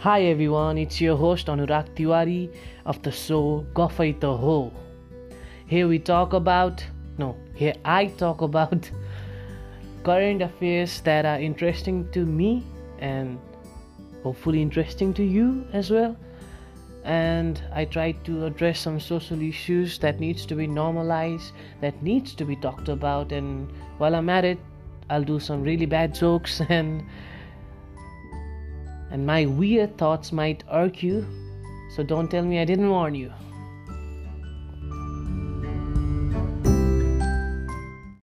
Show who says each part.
Speaker 1: Hi everyone, it's your host Anurag Tiwari of the show Gafai the Ho. Here we talk about, no, here I talk about current affairs that are interesting to me and hopefully interesting to you as well. And I try to address some social issues that needs to be normalized, that needs to be talked about. And while I'm at it, I'll do some really bad jokes and and my weird thoughts might irk you. So don't tell me I didn't warn you.